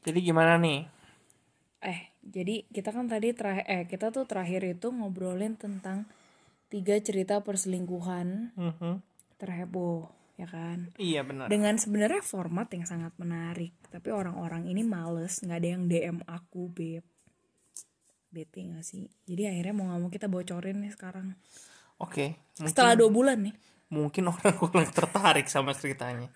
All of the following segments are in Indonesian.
Jadi gimana nih? Eh, jadi kita kan tadi terakhir eh kita tuh terakhir itu ngobrolin tentang tiga cerita perselingkuhan Mhm. terheboh, ya kan? Iya benar. Dengan sebenarnya format yang sangat menarik, tapi orang-orang ini males, nggak ada yang DM aku, beb. Bete gak sih? Jadi akhirnya mau nggak mau kita bocorin nih sekarang. Oke. Mungkin, Setelah dua bulan nih. mungkin orang kurang tertarik sama ceritanya.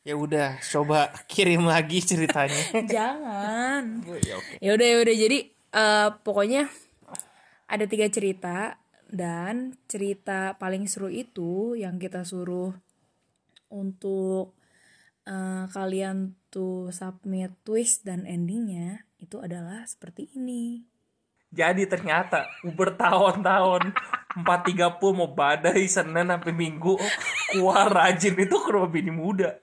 Ya udah, coba kirim lagi ceritanya. Jangan. ya oke. ya udah ya udah jadi eh, pokoknya ada tiga cerita dan cerita paling seru itu yang kita suruh untuk eh, kalian tuh submit twist dan endingnya itu adalah seperti ini Jadi ternyata bertahun-tahun 430 mau badai Senin sampai Minggu oh, keluar rajin itu ke rumah bini muda.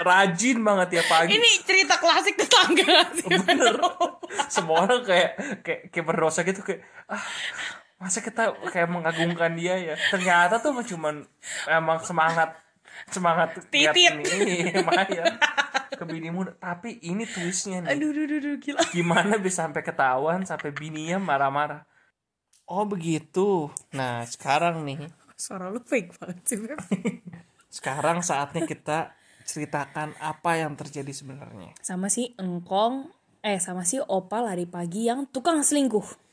Rajin banget ya pagi. ini cerita klasik tetangga bener. Semua orang kayak kayak kayak berdosa gitu kayak ah masa kita kayak mengagungkan dia ya? Ternyata tuh cuman emang semangat semangat Titit. ini lumayan. Ke bini muda. Tapi ini twistnya nih. Aduh aduh aduh, aduh gila. Gimana bisa sampai ketahuan sampai bininya marah-marah? Oh begitu. Nah sekarang nih. Suara lu fake banget sih sekarang saatnya kita ceritakan apa yang terjadi sebenarnya sama si engkong eh sama si opa lari pagi yang tukang selingkuh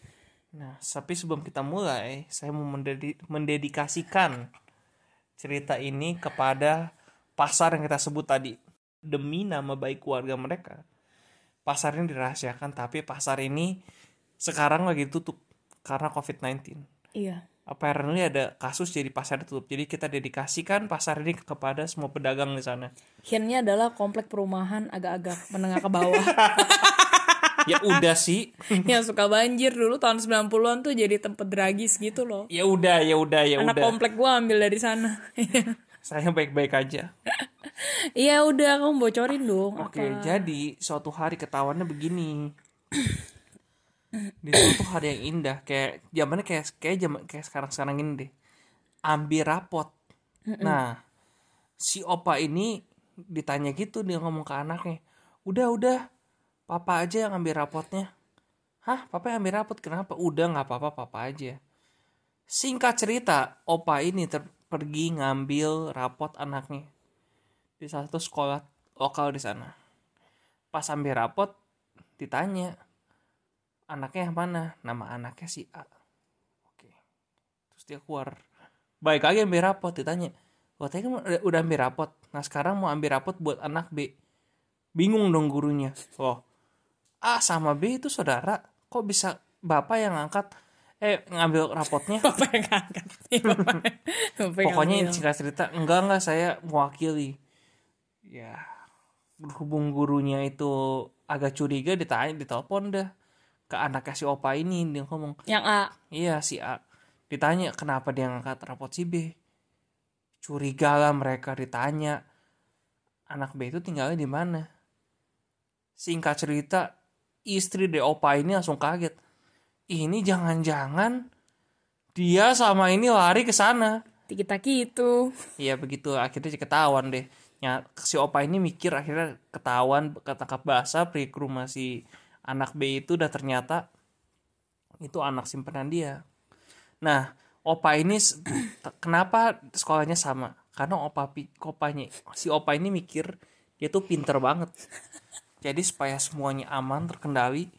Nah, tapi sebelum kita mulai, saya mau mendedi- mendedikasikan cerita ini kepada pasar yang kita sebut tadi. Demi nama baik keluarga mereka. Pasar ini dirahasiakan, tapi pasar ini sekarang lagi tutup karena COVID-19. iya Apparently ada kasus jadi pasar ditutup. Jadi kita dedikasikan pasar ini kepada semua pedagang di sana. hintnya adalah komplek perumahan agak-agak menengah ke bawah Ya udah sih. yang suka banjir dulu tahun 90-an tuh jadi tempat dragis gitu loh. Ya udah, ya udah, ya Anak udah. komplek gua ambil dari sana. Saya baik-baik aja. Iya udah kamu bocorin dong. Oke, jadi suatu hari ketahuannya begini. Di suatu hari yang indah, kayak zamannya kayak kayak zaman kayak sekarang sekarang ini deh. Ambil rapot. Nah, si opa ini ditanya gitu dia ngomong ke anaknya, udah udah, papa aja yang ambil rapotnya. Hah, papa yang ambil rapot kenapa? Udah nggak apa-apa, papa aja. Singkat cerita, opa ini ter- pergi ngambil rapot anaknya di salah satu sekolah lokal di sana. Pas ambil rapot, ditanya, anaknya yang mana? Nama anaknya si A. Oke. Terus dia keluar. Baik lagi ambil rapot, ditanya. Wah, tadi kan udah, ambil rapot. Nah, sekarang mau ambil rapot buat anak B. Bingung dong gurunya. Loh, A sama B itu saudara. Kok bisa bapak yang angkat eh ngambil rapotnya? Bapak yang angkat. Bapak, bapak yang Pokoknya singkat cerita, enggak enggak saya mewakili. Ya, berhubung gurunya itu agak curiga ditanya, ditelepon dah ke anaknya si Opa ini dia ngomong, yang A. iya si A. Ditanya kenapa dia ngangkat rapot si B. Curiga lah mereka ditanya. Anak B itu tinggalnya di mana? Singkat cerita, istri de Opa ini langsung kaget. Ini jangan-jangan dia sama ini lari ke sana. Tiki-taki itu. Iya begitu akhirnya ketahuan deh. Ya, si opa ini mikir akhirnya ketahuan ketangkap basah pergi ke rumah si anak B itu udah ternyata itu anak simpanan dia. Nah, opa ini kenapa sekolahnya sama? Karena opa pi- opanya si opa ini mikir dia tuh pinter banget. Jadi supaya semuanya aman terkendali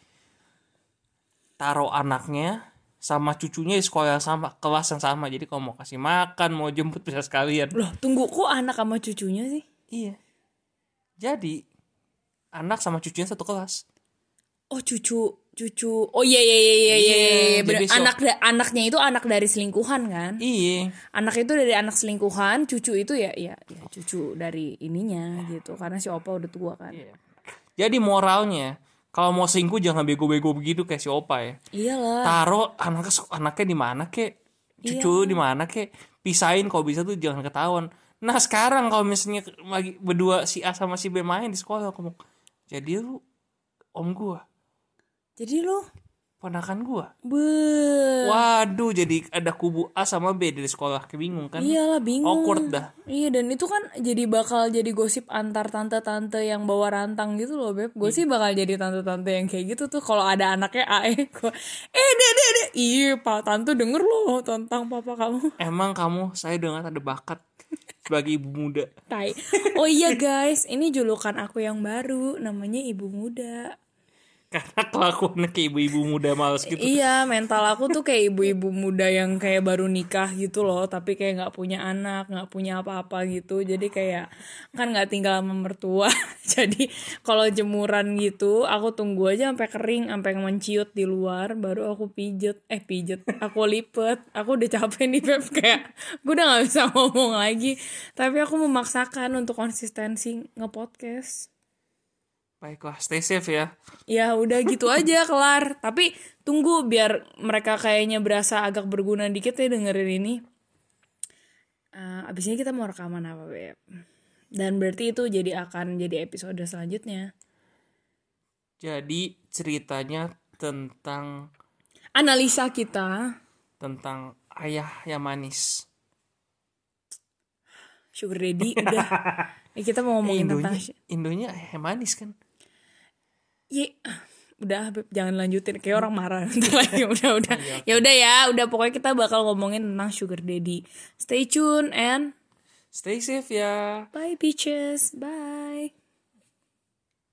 taruh anaknya sama cucunya di sekolah yang sama, kelas yang sama. Jadi kalau mau kasih makan, mau jemput bisa sekalian. Loh, tunggu kok anak sama cucunya sih? Iya. Jadi anak sama cucunya satu kelas. Oh, cucu cucu. Oh iya iya iya iya iya. Iya, iya. Bener. Anak da- anaknya itu anak dari selingkuhan kan? Iya. Anak itu dari anak selingkuhan, cucu itu ya ya, ya cucu dari ininya gitu. Karena si Opa udah tua kan. Iya. Jadi moralnya kalau mau selingkuh jangan bego-bego begitu kayak si Opa ya. Iyalah. Taruh anaknya anaknya di mana kek? Cucu di mana kek? Pisahin kalau bisa tuh jangan ketahuan. Nah sekarang kalau misalnya lagi berdua si A sama si B main di sekolah aku mau jadi lu om gua Jadi lu ponakan gua Be. waduh jadi ada kubu A sama B di sekolah kebingung kan Iyalah bingung. awkward dah Iya dan itu kan jadi bakal jadi gosip antar tante-tante yang bawa rantang gitu loh beb. Gue sih bakal jadi tante-tante yang kayak gitu tuh kalau ada anaknya AE gua, eh deh deh deh. Iya pak tante denger loh tentang papa kamu. emang kamu saya dengar ada bakat sebagai ibu muda Tai. Oh iya guys, ini julukan aku yang baru namanya ibu muda. karena kelakuannya kayak ibu-ibu muda males gitu Iya, mental aku tuh kayak ibu-ibu muda yang kayak baru nikah gitu loh, tapi kayak nggak punya anak, nggak punya apa-apa gitu. Jadi kayak kan nggak tinggal sama mertua. Jadi kalau jemuran gitu, aku tunggu aja sampai kering, sampai menciut di luar, baru aku pijet, eh pijet, aku lipet. Aku udah capek nih Beb kayak gue udah nggak bisa ngomong lagi. Tapi aku memaksakan untuk konsistensi nge-podcast. Baiklah stay safe ya Ya udah gitu aja kelar. Tapi tunggu biar mereka kayaknya berasa agak berguna dikit ya dengerin ini. Eh, abis ini kita mau rekaman apa Beb? Dan berarti itu jadi akan jadi episode selanjutnya. jadi ceritanya tentang Analisa kita tentang ayah yang manis Sugar Daddy udah. Eh, kita mau ngomongin Indonya tentang Indonya ayah yang manis kan Ye, udah jangan lanjutin. Kayak orang marah. Ntar lagi udah. Udah ya udah ya udah. Pokoknya kita bakal ngomongin tentang sugar daddy. Stay tune and stay safe ya. Bye bitches. Bye